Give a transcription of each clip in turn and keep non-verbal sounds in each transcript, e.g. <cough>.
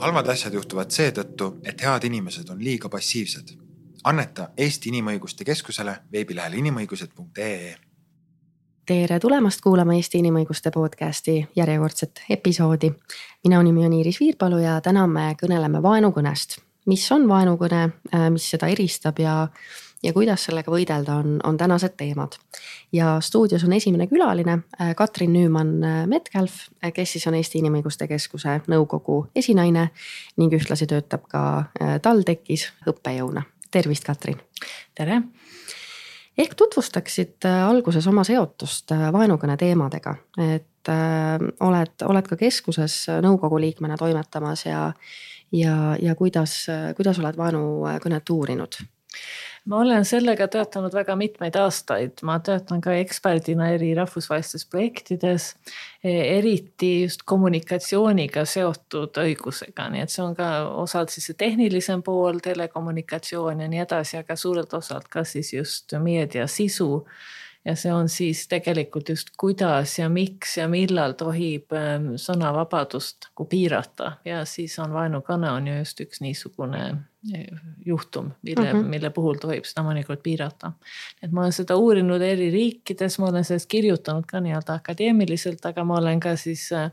halvad asjad juhtuvad seetõttu, et head inimesed on liiga passiivsed. anneta Eesti Inimõiguste Keskusele veebilehel inimõigused.ee. tere tulemast kuulama Eesti Inimõiguste podcasti järjekordset episoodi. minu nimi on Iiris Viirpalu ja täna me kõneleme vaenukõnest. mis on vaenukõne, mis seda eristab ja ja kuidas sellega võidelda, on, on tänased teemad. ja stuudios on esimene külaline äh, Katrin Nüümann-Metcalf, äh, äh, kes siis on Eesti Inimõiguste Keskuse nõukogu esinaine ning ühtlasi töötab ka TalTechis õppejõuna. tervist, Katrin. tere ehk tutvustaksid alguses oma seotust vaenukõne teemadega, et oled, oled ka keskuses nõukogu liikmena toimetamas ja, ja, ja kuidas, kuidas oled vaenukõnet uurinud? Ma olen sellega töötanud väga mitmeid aastaid, ma töötan ka eksperdina eri rahvusvahelistes projektides, e, eriti just kommunikatsiooniga seotud õigusega, nii et see on ka osalt siis see tehnilisem pool, telekommunikatsioon ja nii edasi, aga suurelt osalt ka siis just meedia sisu ja see on siis tegelikult just kuidas ja miks ja millal tohib ähm, sõnavabadust nagu piirata ja siis on vaenukõne on ju just üks niisugune äh, juhtum, mille mm, -hmm. mille puhul tohib seda mõnikord piirata. et ma olen seda uurinud eri riikides, ma olen sellest kirjutanud ka nii-öelda akadeemiliselt, aga ma olen ka siis äh,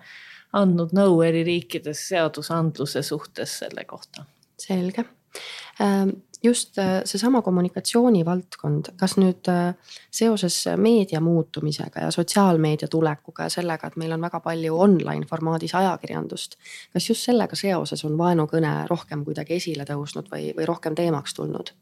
andnud nõu eri riikides seadusandluse suhtes selle kohta. selge ähm, just äh, seesama kommunikatsiooni valdkond, kas nüüd äh, seoses meedia muutumisega ja sotsiaalmeedia tulekuga ja sellega, et meil on väga palju online formaadis ajakirjandust. kas just sellega seoses on vaenukõne rohkem kuidagi esile tõusnud või, või rohkem teemaks tulnud?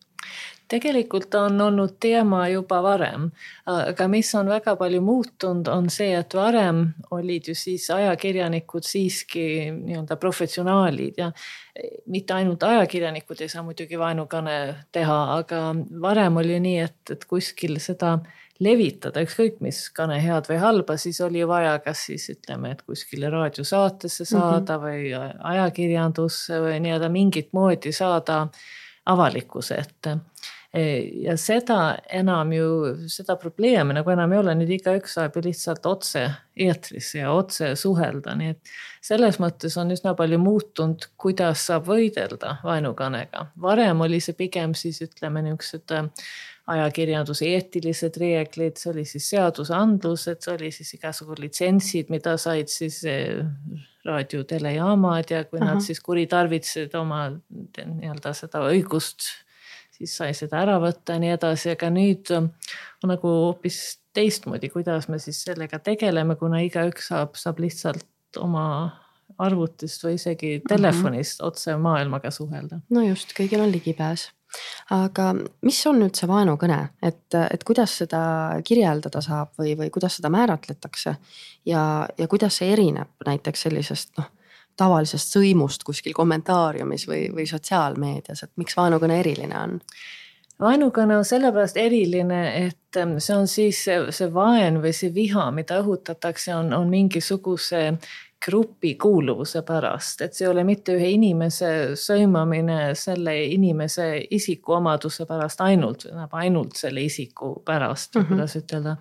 Tegelikult on olnud teema juba varem, aga mis on väga palju muutunud, on see, et varem olid ju siis ajakirjanikud siiski nii-öelda professionaalid ja mitte ainult ajakirjanikud ei saa muidugi vaenukõne teha, aga varem oli nii, et, et kuskil seda levitada, ükskõik mis kõne head või halba, siis oli vaja, kas siis ütleme, et kuskile raadiosaatesse saada mm -hmm. või ajakirjandusse või nii-öelda mingit moodi saada avalikkuse ette. Ja seda enam ju, seda probleemi nagu enam ei ole, nüüd igaüks saab ju lihtsalt otse eetrisse ja otse suhelda, nii et selles mõttes on üsna palju muutunud, kuidas saab võidelda vaenukõnega. varem oli see pigem siis ütleme niisugused äh, ajakirjanduse eetilised reeglid, see oli siis seadusandlused, see oli siis igasugu litsentsid, mida said siis äh, raadio, telejaamad ja kui Aha. nad siis kuritarvitasid oma nii-öelda seda õigust siis sai seda ära võtta ja nii edasi, aga nüüd on nagu hoopis teistmoodi, kuidas me siis sellega tegeleme, kuna igaüks saab, saab lihtsalt oma arvutist või isegi telefonist mm -hmm. otse maailmaga suhelda. no just, kõigil on ligipääs. Aga mis on nüüd see vaenukõne, et, et kuidas seda kirjeldada saab või, või kuidas seda määratletakse? Ja, ja kuidas see erineb näiteks sellisest noh tavalisest sõimust kuskil kommentaariumis või, või sotsiaalmeedias, et miks vaenukõne eriline on? vaenukõne on sellepärast eriline, et ähm, see on siis see, see vaen või see viha, mida õhutatakse, on, on mingisuguse grupi kuuluvuse pärast, et see ei ole mitte ühe inimese sõimamine selle inimese isikuomaduse pärast ainult, ainult selle isiku pärast mm, -hmm. kuidas ütelda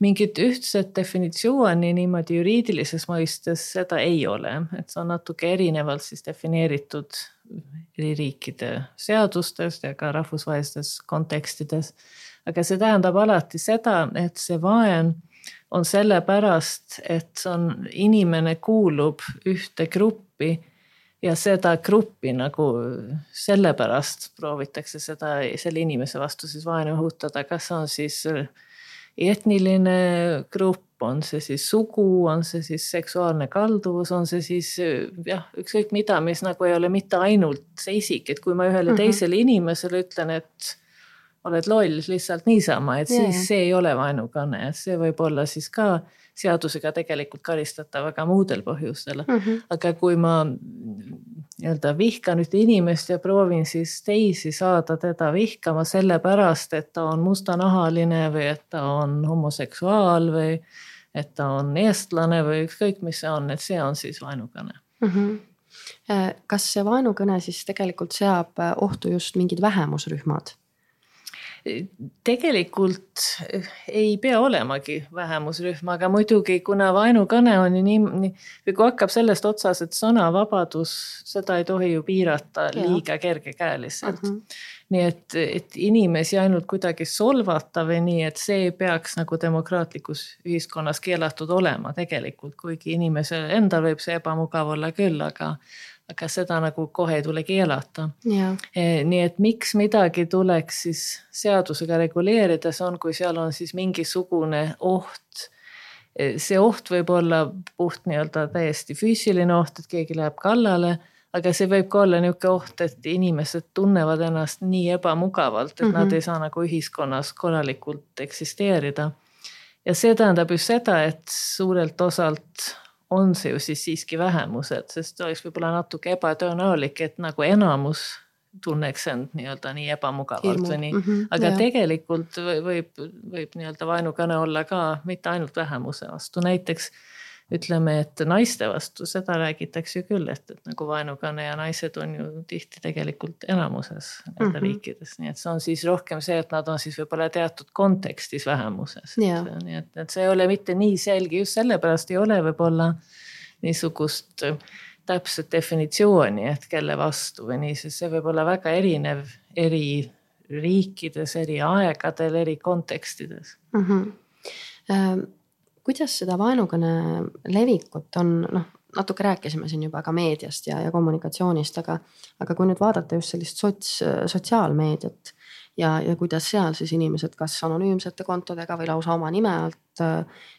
mingit ühtset definitsiooni niimoodi juriidilises mõistes seda ei ole, et see on natuke erinevalt siis defineeritud eri riikide seadustes ja ka rahvusvahelistes kontekstides. aga see tähendab alati seda, et see vaen on sellepärast, et on, inimene kuulub ühte gruppi ja seda gruppi nagu sellepärast proovitakse seda, selle inimese vastu siis vaenu õhutada, kas on siis etniline grupp, on see siis sugu, on see siis seksuaalne kalduvus, on see siis jah, ükskõik mida, mis nagu ei ole mitte ainult see isik, et kui ma ühele mm -hmm. teisele inimesele ütlen, et oled loll lihtsalt niisama, et yeah. siis see ei ole vaenukõne, see võib olla siis ka seadusega tegelikult karistatav väga muudel põhjustel mm. -hmm. aga kui ma nii-öelda vihkan ühte inimest ja proovin siis teisi saada teda vihkama sellepärast, et ta on mustanahaline või et ta on homoseksuaal või et ta on eestlane või ükskõik, mis see on, et see on siis vaenukõne mm. -hmm kas see vaenukõne siis tegelikult seab ohtu just mingid vähemusrühmad? Tegelikult ei pea olemagi vähemusrühm, aga muidugi kuna vaenukõne on ju nii, nii või kui hakkab sellest otsas, et sõnavabadus, seda ei tohi ju piirata liiga kergekäeliselt mm. -hmm. nii et, et inimesi ainult kuidagi solvata või nii, et see peaks nagu demokraatlikus ühiskonnas keelatud olema tegelikult, kuigi inimesel endal võib see ebamugav olla küll, aga aga seda nagu kohe ei tule keelata. E, nii et miks midagi tuleks siis seadusega reguleerida, see on, kui seal on siis mingisugune oht. E, see oht võib olla puht nii-öelda täiesti füüsiline oht, et keegi läheb kallale, aga see võib ka olla niisugune oht, et inimesed tunnevad ennast nii ebamugavalt, et mm -hmm. nad mhm. ei saa nagu ühiskonnas korralikult eksisteerida. ja see tähendab just seda, et suurelt osalt on see ju siis siiski vähemused, sest oleks võib-olla natuke ebatõenäolik, et nagu enamus tunneks end nii-öelda nii ebamugavalt või nii. Mm, -hmm, aga jah. tegelikult võib, võib nii-öelda vaenukõne olla ka mitte ainult vähemuse vastu, näiteks ütleme, et naiste vastu, seda räägitakse ju küll, et, et nagu vaenukõne ja naised on ju tihti tegelikult enamuses nende mm -hmm. riikides, nii et see on siis rohkem see, et nad on siis võib-olla teatud kontekstis vähemuses. nii et, et see ei ole mitte nii selge, just sellepärast ei ole võib-olla niisugust täpset definitsiooni, et kelle vastu või nii, sest see võib olla väga erinev eri riikides, eri aegadel, eri kontekstides mm. -hmm. Ähm kuidas seda vaenukõne levikut on, noh, natuke rääkisime siin juba ka meediast ja, ja kommunikatsioonist, aga, aga kui nüüd vaadata just sellist sots, sotsiaalmeediat ja, ja kuidas seal siis inimesed, kas anonüümsete kontodega või lausa oma nime alt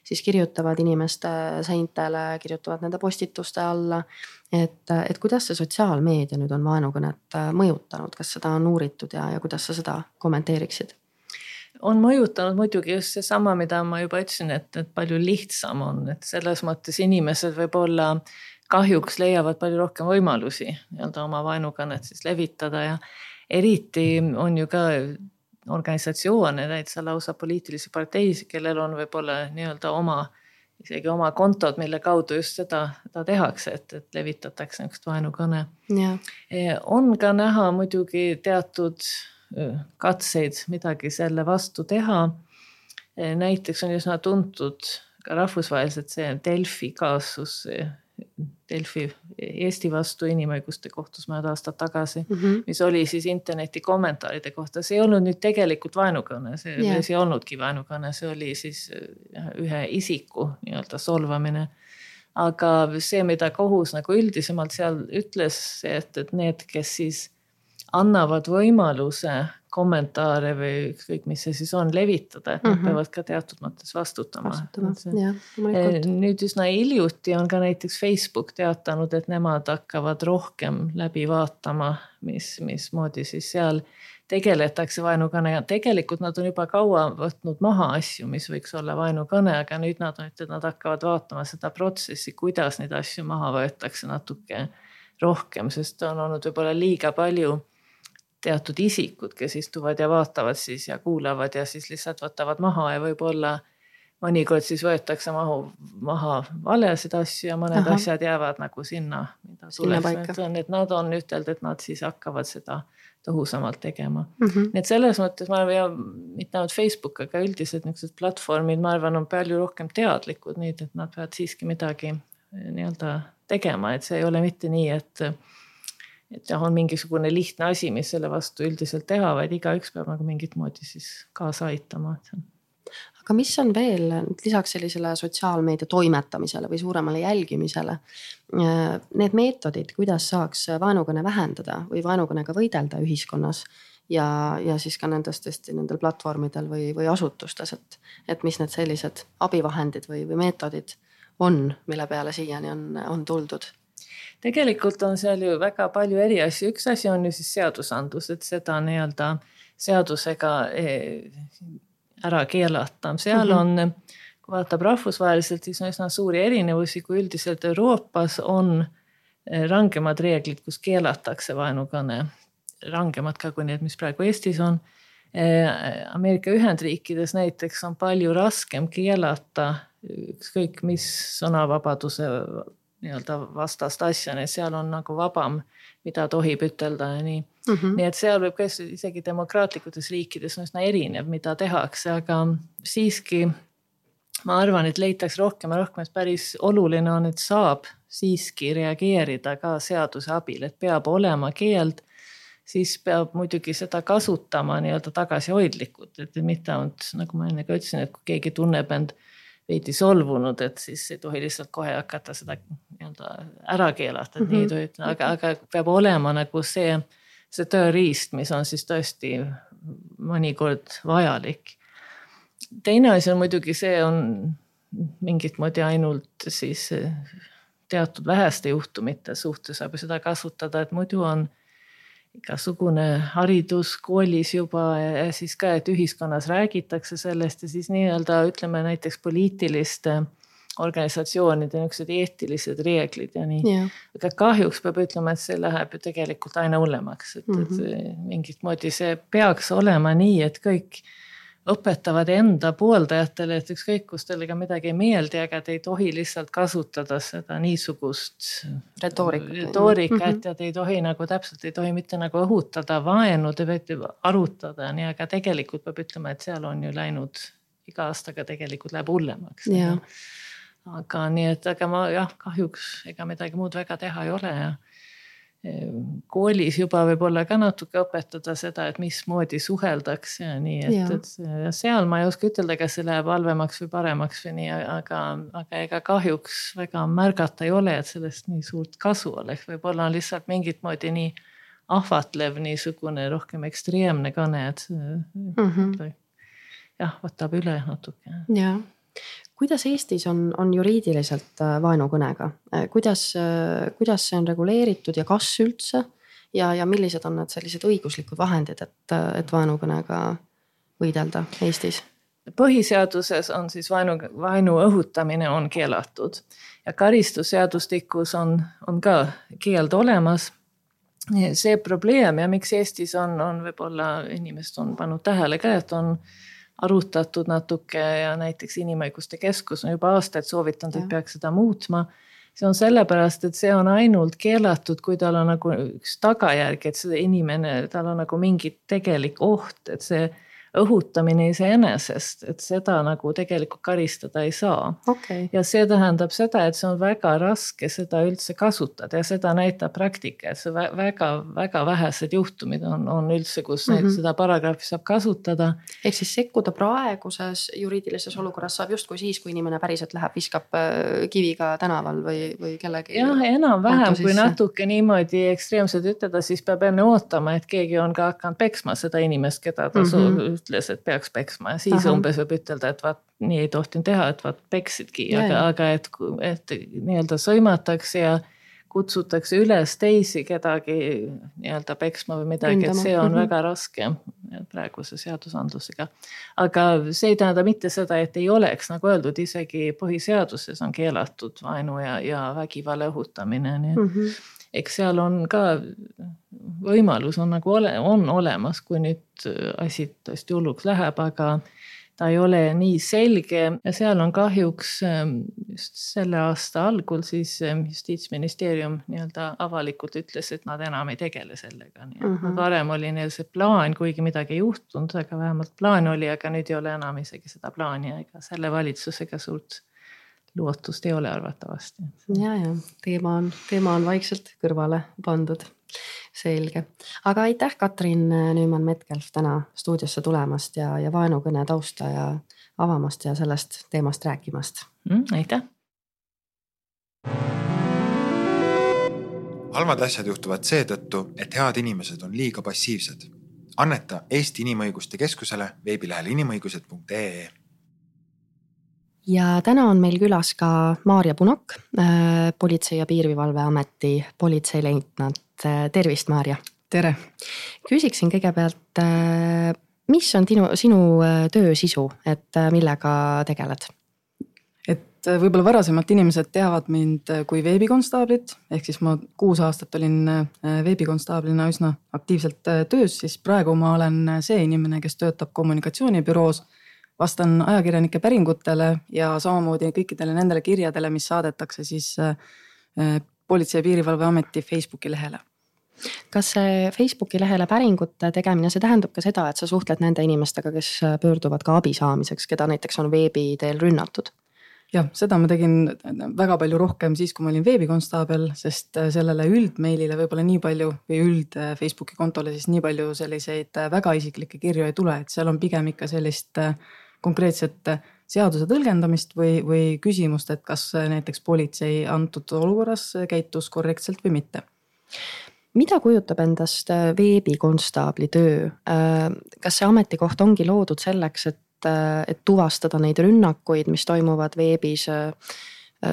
siis kirjutavad inimeste seintele, kirjutavad nende postituste alla. et, et kuidas see sotsiaalmeedia nüüd on vaenukõnet mõjutanud, kas seda on uuritud ja, ja kuidas sa seda kommenteeriksid? On mõjutanud muidugi just seesama, mida ma juba ütlesin, et, et palju lihtsam on, et selles mõttes inimesed võib-olla kahjuks leiavad palju rohkem võimalusi nii-öelda oma vaenukõnet siis levitada ja eriti on ju ka organisatsioone, täitsa lausa poliitilisi parteisid, kellel on võib-olla nii-öelda oma, isegi oma kontod, mille kaudu just seda, seda tehakse, et, et levitatakse niisugust vaenukõne. on ka näha muidugi teatud katseid midagi selle vastu teha. näiteks on üsna tuntud ka rahvusvaheliselt see Delfi kaasus, Delfi Eesti vastu inimõiguste kohtus mõned aastad tagasi mm, -hmm. mis oli siis interneti kommentaaride kohta, see ei olnud nüüd tegelikult vaenukõne, see yeah., see ei olnudki vaenukõne, see oli siis ühe isiku nii-öelda solvamine aga see, mida kohus nagu üldisemalt seal ütles, et, et need, kes siis annavad võimaluse kommentaare või ükskõik, mis see siis on, levitada, et nad mm -hmm. peavad ka teatud mõttes vastutama. Eh, nüüd üsna hiljuti on ka näiteks Facebook teatanud, et nemad hakkavad rohkem läbi vaatama, mis, mismoodi siis seal tegeletakse vaenukõne ja tegelikult nad on juba kaua võtnud maha asju, mis võiks olla vaenukõne, aga nüüd nad on, et nad hakkavad vaatama seda protsessi, kuidas neid asju maha võetakse natuke rohkem, sest on olnud võib-olla liiga palju teatud isikud, kes istuvad ja vaatavad siis ja kuulavad ja siis lihtsalt võtavad maha ja võib-olla mõnikord siis võetakse mahu, maha valesid asju ja mõned Aha. asjad jäävad nagu sinna, mida tuleks, et, nad on ütelnud, et nad siis hakkavad seda tõhusamalt tegema mm. -hmm. nii et selles mõttes ma arvan ja mitte ainult Facebook, aga üldiselt niisugused platvormid, ma arvan, on palju rohkem teadlikud nüüd, et nad peavad siiski midagi eh, nii-öelda tegema, et see ei ole mitte nii, et et jah, on mingisugune lihtne asi, mis selle vastu üldiselt teha, vaid igaüks peab nagu mingit moodi siis kaasa aitama, et see on aga mis on veel lisaks sellisele sotsiaalmeedia toimetamisele või suuremale jälgimisele, need meetodid, kuidas saaks vaenukõne vähendada või vaenukõnega võidelda ühiskonnas ja, ja siis ka nendes tõesti nendel platvormidel või, või asutustes, et, et mis need sellised abivahendid või, või meetodid on, mille peale siiani on, on tuldud tegelikult on seal ju väga palju eri asju, üks asi on ju siis seadusandlus, et seda nii-öelda seadusega eh, ära keelata, seal mm -hmm. on, kui vaatab rahvusvaheliselt, siis on üsna suuri erinevusi, kui üldiselt Euroopas on eh, rangemad reeglid, kus keelatakse vaenukõne, rangemad ka kui need, mis praegu Eestis on. Eh, Ameerika Ühendriikides näiteks on palju raskem keelata ükskõik mis sõnavabaduse nii-öelda vastast asja, nii et seal on nagu vabam, mida tohib ütelda ja nii mm. -hmm. nii et seal võib ka isegi demokraatlikutes riikides on üsna erinev, mida tehakse, aga siiski ma arvan, et leitakse rohkem ja rohkem, et päris oluline on, et saab siiski reageerida ka seaduse abil, et peab olema keeld siis peab muidugi seda kasutama nii-öelda tagasihoidlikult, et mitte ainult nagu ma enne ka ütlesin, et kui keegi tunneb end veidi solvunud, et siis ei tohi lihtsalt kohe hakata seda nii-öelda ära keelata, et mm -hmm. nii ei mhm. tohi ütelda, aga, aga peab olema nagu see, see tööriist, mis on siis tõesti mõnikord vajalik. teine asi on muidugi see on mingit moodi ainult siis teatud väheste juhtumite suhtes saab ju seda kasutada, et muidu on igasugune haridus koolis juba ja siis ka, et ühiskonnas räägitakse sellest ja siis nii-öelda ütleme näiteks poliitiliste organisatsioonide niisugused eetilised reeglid ja nii yeah.. aga kahjuks peab ütlema, et see läheb ju tegelikult aina hullemaks, et mm, -hmm. et mhm. mingit moodi see peaks olema nii, et kõik õpetavad enda pooldajatele, et ükskõik, kus teile midagi ei meeldi, aga te ei tohi lihtsalt kasutada seda niisugust retoorikat, retoorikat mm -hmm. ja te ei tohi nagu täpselt ei tohi mitte nagu õhutada vaenu, te peate arutada, nii, aga tegelikult peab ütlema, et seal on ju läinud iga aastaga tegelikult läheb hullemaks. aga nii, et aga ma jah, kahjuks ega midagi muud väga teha ei ole ja koolis juba võib-olla ka natuke õpetada seda, et mismoodi suheldakse ja nii, et, et seal ma ei oska ütelda, kas see läheb halvemaks või paremaks või nii, aga, aga ega kahjuks väga märgata ei ole, et sellest nii suurt kasu oleks, võib-olla on lihtsalt mingit moodi nii ahvatlev niisugune rohkem ekstreemne kõne, et mm -hmm. jah, võtab üle natuke. jah kuidas Eestis on, on juriidiliselt äh, vaenukõnega, äh, kuidas, äh, kuidas see on reguleeritud ja kas üldse? ja, ja millised on need sellised õiguslikud vahendid, et, et vaenukõnega võidelda Eestis? põhiseaduses on siis vaenu, vaenu õhutamine on keelatud ja karistusseadustikus on, on ka keeld olemas. see probleem ja miks Eestis on, on võib-olla inimesed on pannud tähele ka, et on arutatud natuke ja näiteks Inimõiguste Keskus on juba aastaid soovitanud, et peaks seda muutma. see on sellepärast, et see on ainult keelatud, kui tal on nagu üks tagajärg, et see inimene, tal on nagu mingi tegelik oht, et see õhutamine iseenesest, et seda nagu tegelikult karistada ei saa okay.. ja see tähendab seda, et see on väga raske seda üldse kasutada ja seda näitab praktika, et see väga-väga vähesed juhtumid on, on üldse, kus mm -hmm. seda paragrahvi saab kasutada. ehk siis sekkuda praeguses juriidilises olukorras saab justkui siis, kui inimene päriselt läheb, viskab äh, kiviga tänaval või, või kellegi. jah, enam-vähem, kui natuke niimoodi ekstreemselt ütelda, siis peab enne ootama, et keegi on ka hakanud peksma seda inimest, keda ta mm -hmm ütles, et peaks peksma ja siis Aha. umbes võib ütelda, et vaat nii ei tohtinud teha, et vaat peksidki, aga, aga et, et nii-öelda sõimatakse ja kutsutakse üles teisi kedagi nii-öelda peksma või midagi, et see on mm -hmm. väga raske praeguse seadusandlusega. aga see ei tähenda mitte seda, et ei oleks, nagu öeldud, isegi põhiseaduses on keelatud vaenu ja, ja vägivalla õhutamine, nii et mm -hmm eks seal on ka võimalus on nagu ole, on olemas, kui nüüd asi tõesti hulluks läheb, aga ta ei ole nii selge ja seal on kahjuks ähm, just selle aasta algul siis ähm, justiitsministeerium nii-öelda avalikult ütles, et nad enam ei tegele sellega, nii et mm -hmm. varem oli neil see plaan, kuigi midagi ei juhtunud, aga vähemalt plaan oli, aga nüüd ei ole enam isegi seda plaani ega selle valitsusega suurt lootust ei ole arvatavasti. ja, ja teema on, teema on vaikselt kõrvale pandud. selge, aga aitäh, Katrin Nüümann-Metkelf täna stuudiosse tulemast ja, ja vaenukõne tausta ja avamast ja sellest teemast rääkimast mm,. aitäh. halvad asjad juhtuvad seetõttu, et head inimesed on liiga passiivsed. anneta Eesti Inimõiguste Keskusele veebilehel inimõigused.ee ja täna on meil külas ka Maarja Punak, äh, Politsei- ja Piirivalveameti politseileitnant. Äh, tervist, Maarja. tere. küsiksin kõigepealt, äh, mis on sinu, sinu töö sisu, et millega tegeled? et võib-olla varasemalt inimesed teavad mind kui veebikonstaablit, ehk siis ma kuus aastat olin veebikonstaablina üsna aktiivselt töös, siis praegu ma olen see inimene, kes töötab kommunikatsioonibüroos vastan ajakirjanike päringutele ja samamoodi kõikidele nendele kirjadele, mis saadetakse siis äh, Politsei- ja Piirivalveameti Facebooki lehele kas see Facebooki lehele päringute tegemine, see tähendab ka seda, et sa suhtled nende inimestega, kes pöörduvad ka abi saamiseks, keda näiteks on veebi teel rünnatud? jah, seda ma tegin väga palju rohkem siis, kui ma olin veebikonstaabel, sest sellele üldmeilile võib-olla nii palju või üld Facebooki kontole siis nii palju selliseid väga isiklikke kirju ei tule, et seal on pigem ikka sellist konkreetset seaduse tõlgendamist või, või küsimust, et kas näiteks politsei antud olukorras käitus korrektselt või mitte. Mida kujutab endast äh, veebikonstaabli töö? Äh, kas see ametikoht ongi loodud selleks, et, äh, et tuvastada neid rünnakuid, mis toimuvad veebis,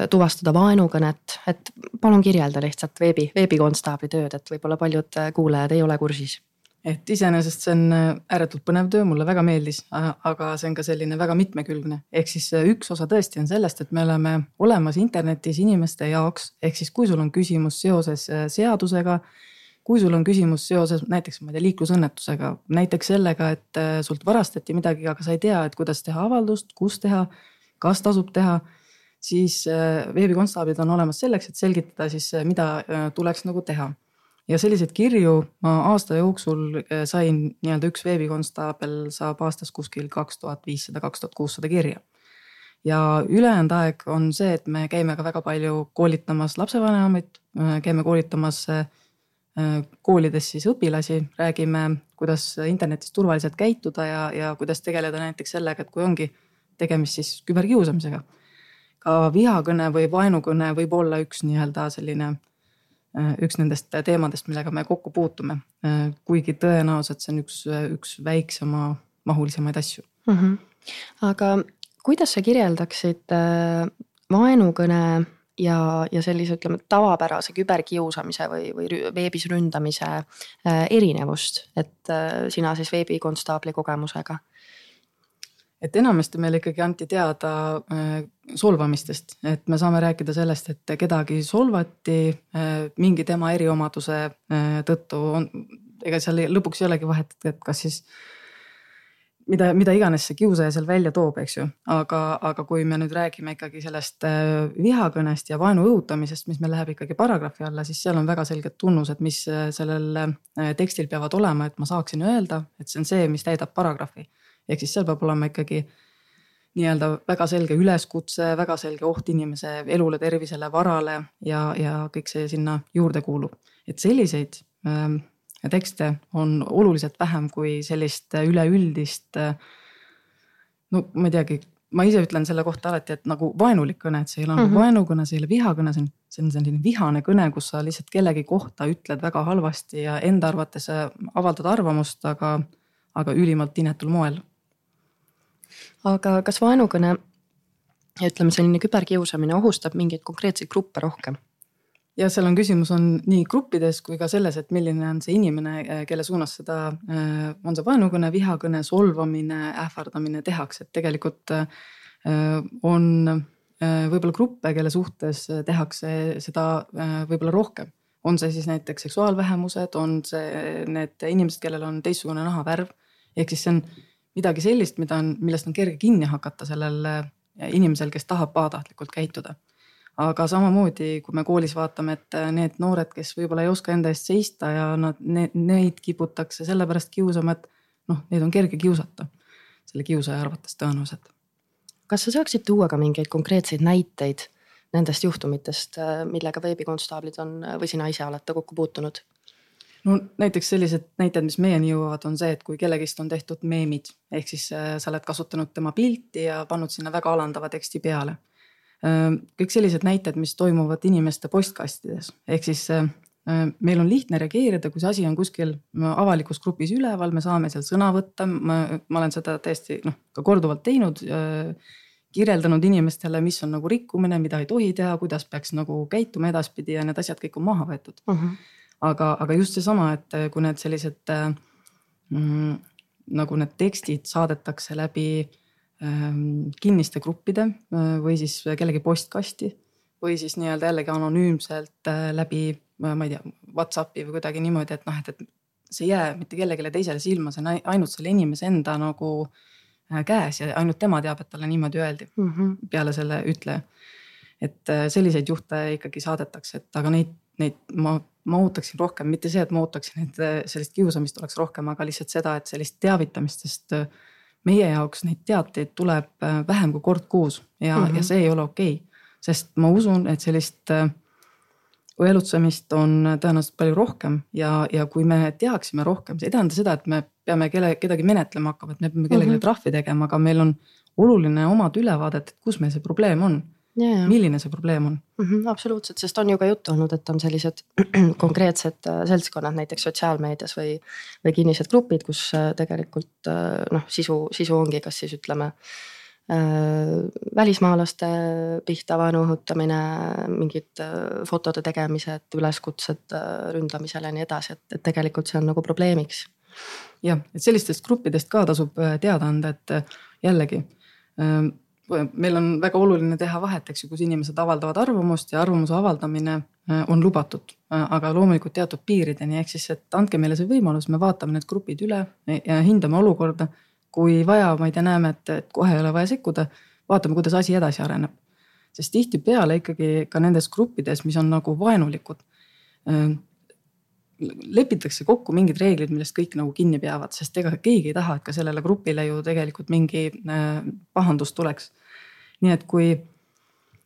tuvastada vaenukõnet, et palun kirjelda lihtsalt veebi, veebikonstaabli tööd, et võib-olla paljud kuulajad ei ole kursis et iseenesest see on ääretult põnev töö, mulle väga meeldis, aga see on ka selline väga mitmekülgne. ehk siis üks osa tõesti on sellest, et me oleme olemas internetis inimeste jaoks, ehk siis kui sul on küsimus seoses seadusega kui sul on küsimus seoses näiteks, ma ei tea, liiklusõnnetusega, näiteks sellega, et äh, sult varastati midagi, aga sa ei tea, et kuidas teha avaldust, kus teha, kas tasub teha, siis äh, veebikonstaablid on olemas selleks, et selgitada siis, äh, mida tuleks nagu teha. Ja selliseid kirju ma aasta jooksul sain nii-öelda üks veebikonstaabel saab aastas kuskil kaks tuhat viissada, kaks tuhat kuussada kirja ja ülejäänud aeg on see, et me käime ka väga palju koolitamas lapsevanemaid, käime koolitamas Äh, koolides siis õpilasi, räägime, kuidas internetis turvaliselt käituda ja, ja kuidas tegeleda näiteks sellega, et kui ongi tegemist siis küberkiusamisega. ka vihakõne või vaenukõne võib olla üks nii-öelda selline, äh, üks nendest teemadest, millega me kokku puutume. Äh, kuigi tõenäoliselt see on üks, üks väiksema mahulisemaid asju mm. -hmm. aga kuidas sa kirjeldaksid vaenukõne ja, ja sellise, ütleme tavapärase küberkiusamise või, või veebis ründamise äh, erinevust, et äh, sina siis veebikonstaabli kogemusega? Et enamasti meile ikkagi anti teada äh, solvamistest, et me saame rääkida sellest, et kedagi solvati mingi tema eriomaduse tõttu on, ega seal lõpuks ei olegi vahet, et kas siis mida, mida iganes see kiusaja seal välja toob, eks ju, aga, aga kui me nüüd räägime ikkagi sellest äh, vihakõnest ja vaenu õhutamisest, mis meil läheb ikkagi paragrahvi alla, siis seal on väga selged tunnused, mis äh, sellel äh, tekstil peavad olema, et ma saaksin öelda, et see on see, mis täidab paragrahvi. Ehk siis seal peab olema ikkagi nii-öelda väga selge üleskutse, väga selge oht inimese elule, tervisele, varale ja, ja kõik see sinna juurde kuulub. et selliseid ähm, tekste on oluliselt vähem kui sellist üleüldist. no ma ei teagi, ma ise ütlen selle kohta alati, et nagu vaenulik kõne, et see ei ole mm -hmm. vaenukõne, see ei ole vihakõne, see on, see on selline vihane kõne, kus sa lihtsalt kellegi kohta ütled väga halvasti ja enda arvates avaldad arvamust, aga, aga ülimalt inetul moel. Aga kas vaenukõne ja ütleme, selline küberkiusamine ohustab mingeid konkreetseid gruppe rohkem? ja seal on küsimus on nii gruppides kui ka selles, et milline on see inimene, äh, kelle suunas seda, äh, on see vaenukõne, vihakõne, solvamine, ähvardamine tehakse, et tegelikult äh, on võib-olla gruppe, kelle suhtes tehakse seda võib-olla rohkem. on see siis näiteks seksuaalvähemused, on see need inimesed, kellel on teistsugune nahavärv. ehk siis see on midagi sellist, mida on, millest on kerge kinni hakata sellel inimesel, kes tahab pahatahtlikult käituda aga samamoodi, kui me koolis vaatame, et need noored, kes võib-olla ei oska enda eest seista ja nad, neid kiputakse sellepärast kiusama, et noh, neid on kerge kiusata selle kiusaja arvates tõenäoliselt. kas sa saaksid tuua ka mingeid konkreetseid näiteid nendest juhtumitest, millega veebikonstaablid on või sina ise olete kokku puutunud? No näiteks sellised näited, mis meieni jõuavad, on see, et kui kellegist on tehtud meemid ehk siis äh, sa oled kasutanud tema pilti ja pannud sinna väga alandava teksti peale kõik sellised näited, mis toimuvad inimeste postkastides, ehk siis meil on lihtne reageerida, kui see asi on kuskil avalikus grupis üleval, me saame seal sõna võtta, ma, olen seda täiesti noh, ka korduvalt teinud kirjeldanud inimestele, mis on nagu rikkumine, mida ei tohi teha, kuidas peaks nagu käituma edaspidi ja need asjad kõik on maha võetud uh. -huh. Aga, aga just seesama, et kui need sellised mm, nagu need tekstid saadetakse läbi Ähm, kinniste gruppide äh, või siis kellegi postkasti või siis nii-öelda jällegi anonüümselt äh, läbi, äh, ma ei tea, Whatsappi või kuidagi niimoodi, et noh, et, et see ei jää mitte kellelegi teisele silma, see on ainult selle inimese enda nagu käes ja ainult tema teab, et talle niimoodi öeldi mm -hmm. peale selle ütleja. et äh, selliseid juhte ikkagi saadetakse, et aga neid, neid ma, ma ootaksin rohkem, mitte see, et ma ootaksin, et äh, sellist kiusamist oleks rohkem, aga lihtsalt seda, et sellist teavitamist, sest äh, meie jaoks neid teateid tuleb vähem kui kord kuus ja mm, -hmm. ja see ei ole okei okay.. sest ma usun, et sellist õelutsemist on tõenäoliselt palju rohkem ja, ja kui me teaksime rohkem, see ei tähenda seda, et me peame kelle, kedagi menetlema hakkama, et me peame kellelegi mm -hmm. trahvi tegema, aga meil on oluline omada ülevaadet, et kus meil see probleem on Yeah. milline see probleem on mm? -hmm, absoluutselt, sest on ju ka juttu olnud, et on sellised <clears throat> konkreetsed äh, seltskonnad näiteks sotsiaalmeedias või, või kinnised grupid, kus äh, tegelikult äh, noh, sisu, sisu ongi, kas siis ütleme välismaalaste pihta vaenu õhutamine, mingid fotode tegemised, üleskutsed ründamisele ja nii edasi, et, et tegelikult see on nagu probleemiks. jah, et sellistest gruppidest ka tasub teada anda, et jällegi meil on väga oluline teha vahet, eks ju, kus inimesed avaldavad arvamust ja arvamuse avaldamine äh, on lubatud, äh, aga loomulikult teatud piirideni, ehk siis, et andke meile see võimalus, me vaatame need grupid üle ja hindame olukorda. kui vaja, ma ei tea, näeme, et, et kohe ei ole vaja sekkuda, vaatame, kuidas asi edasi areneb. sest tihtipeale ikkagi ka nendes gruppides, mis on nagu vaenulikud äh, lepitakse kokku mingid reeglid, millest kõik nagu kinni peavad, sest ega keegi ei taha, et ka sellele grupile ju tegelikult mingi pahandus tuleks nii et kui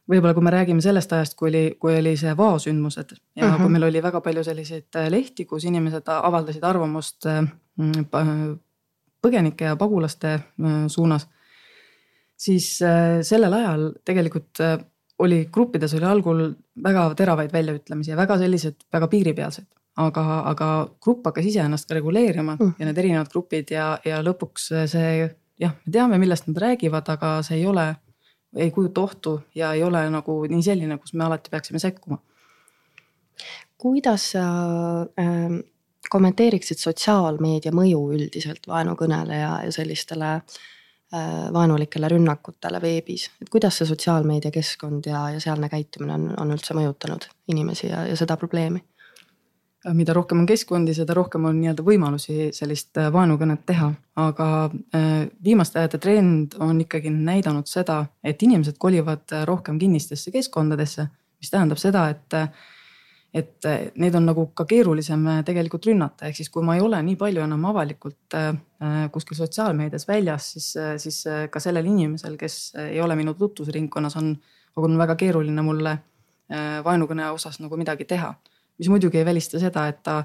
võib-olla, kui me räägime sellest ajast, kui oli, kui oli see vaosündmused ja uh -huh. kui mhm. meil oli väga palju selliseid äh, lehti, kus inimesed avaldasid arvamust äh, põgenike ja pagulaste äh, suunas. siis sellel ajal tegelikult oli gruppides oli algul väga teravaid väljaütlemisi ja väga sellised väga piiripealsed, aga, aga grupp hakkas ise ennast ka reguleerima -huh. ja need erinevad grupid ja, ja lõpuks see jah, me teame, millest nad räägivad, aga see ei ole ei kujuta ohtu ja ei ole nagu nii selline, kus me alati peaksime sekkuma. kuidas sa äh, kommenteeriksid sotsiaalmeedia mõju üldiselt vaenukõnele ja, ja sellistele äh, vaenulikele rünnakutele veebis, et kuidas see sotsiaalmeediakeskkond ja, ja sealne käitumine on, on üldse mõjutanud inimesi ja, ja seda probleemi? Mida rohkem on keskkondi, seda rohkem on nii-öelda võimalusi sellist äh, vaenukõnet teha, aga äh, viimaste ajade trend on ikkagi näidanud seda, et inimesed kolivad äh, rohkem kinnistesse keskkondadesse, mis tähendab seda, et et neid on nagu ka keerulisem tegelikult rünnata, ehk siis kui ma ei ole nii palju enam avalikult kuskil sotsiaalmeedias väljas, siis, siis ka sellel inimesel, kes ei ole minu tutvusringkonnas, on, on väga keeruline mulle vaenukõne osas nagu midagi teha mis muidugi ei välista seda, et ta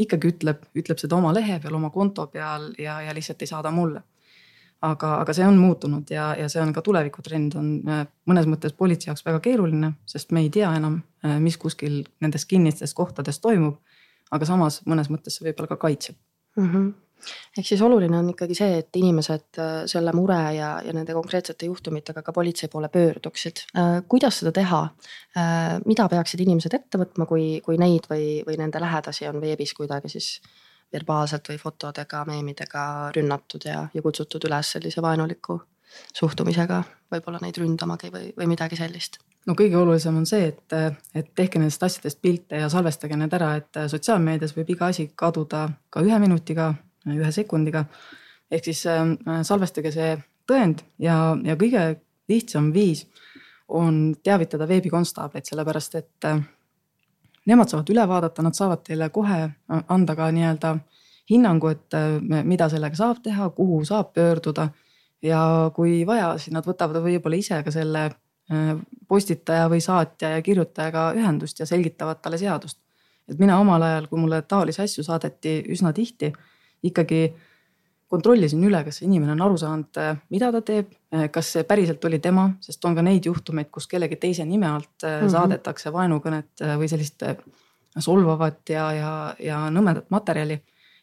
ikkagi ütleb, ütleb seda oma lehe peal, oma konto peal ja, ja lihtsalt ei saada mulle. aga, aga see on muutunud ja, ja see on ka tulevikutrend on äh, mõnes mõttes politsei jaoks väga keeruline, sest me ei tea enam, äh, mis kuskil nendes kinnistes kohtades toimub. aga samas mõnes mõttes see võib-olla ka kaitseb mm. -hmm ehk siis oluline on ikkagi see, et inimesed äh, selle mure ja, ja nende konkreetsete juhtumitega ka politsei poole pöörduksid. Äh, kuidas seda teha? Äh, mida peaksid inimesed ette võtma, kui, kui neid või, või nende lähedasi on veebis kuidagi siis verbaalselt või fotodega, meemidega rünnatud ja, ja kutsutud üles sellise vaenuliku suhtumisega võib-olla neid ründamagi või, või midagi sellist no kõige olulisem on see, et, et tehke nendest asjadest pilte ja salvestage need ära, et sotsiaalmeedias võib iga asi kaduda ka ühe minutiga, ühe sekundiga. ehk siis äh, salvestage see tõend ja, ja kõige lihtsam viis on teavitada veebikonstaableid, sellepärast et äh, nemad saavad üle vaadata, nad saavad teile kohe äh, anda ka nii-öelda hinnangu, et mida sellega saab teha, kuhu saab pöörduda. ja kui vaja, siis nad võtavad võib-olla ise ka selle postitaja või saatja ja kirjutajaga ühendust ja selgitavad talle seadust. et mina omal ajal, kui mulle taolisi asju saadeti üsna tihti ikkagi kontrollisin üle, kas inimene on aru saanud, äh, mida ta teeb, äh, kas see päriselt oli tema, sest on ka neid juhtumeid, kus kellegi teise nime alt mm -hmm. saadetakse vaenukõnet või sellist solvavat ja, ja, ja nõmedat materjali.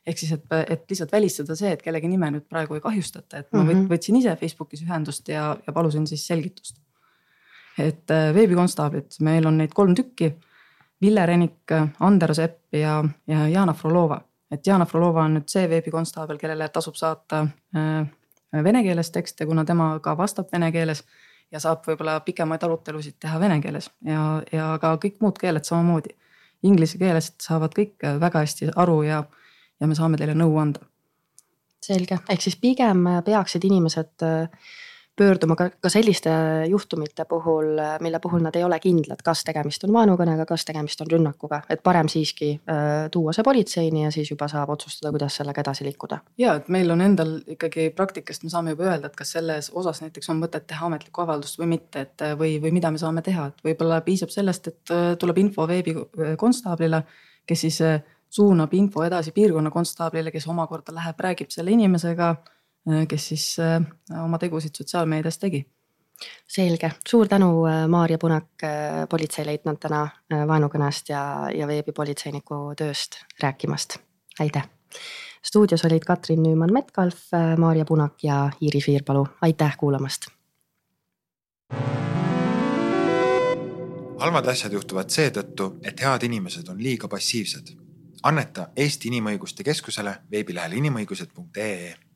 ehk siis, et, et lihtsalt välistada see, et kellegi nime nüüd praegu ei kahjustata, et ma mm -hmm. võtsin ise Facebookis ühendust ja, ja palusin siis selgitust. et veebikonstaablid, meil on neid kolm tükki. Ville Renik, Ander Sepp ja, ja Jana Frolova et Jana Frolova on nüüd see veebikonstaabel, kellele tasub saata äh, vene keeles tekste, kuna tema ka vastab vene keeles ja saab võib-olla pikemaid arutelusid teha vene keeles ja, ja ka kõik muud keeled samamoodi. Inglise keelest saavad kõik väga hästi aru ja, ja me saame teile nõu anda. selge, ehk siis pigem peaksid inimesed äh, pöörduma ka, ka selliste juhtumite puhul, mille puhul nad ei ole kindlad, kas tegemist on vaenukõnega, kas tegemist on rünnakuga, et parem siiski äh, tuua see politseini ja siis juba saab otsustada, kuidas sellega edasi liikuda. ja et meil on endal ikkagi praktikast, me saame juba öelda, et kas selles osas näiteks on mõtet teha ametlikku avaldust või mitte, et või, või mida me saame teha, et võib-olla piisab sellest, et tuleb info veebikonstaablile, kes siis suunab info edasi piirkonnakonstaablile, kes omakorda läheb, räägib selle inimesega. Äh, kes siis äh, oma tegusid sotsiaalmeedias tegi. selge, suur tänu, äh, Maarja Punak, politseileitnant täna vaenukõnest ja, ja veebipolitseiniku tööst rääkimast. aitäh. stuudios olid Katrin Nüümann-Metcalf, Maarja Punak ja Iiris Viirpalu, aitäh kuulamast. halvad asjad juhtuvad seetõttu, et head inimesed on liiga passiivsed. anneta Eesti Inimõiguste Keskusele veebilehel inimõigused.ee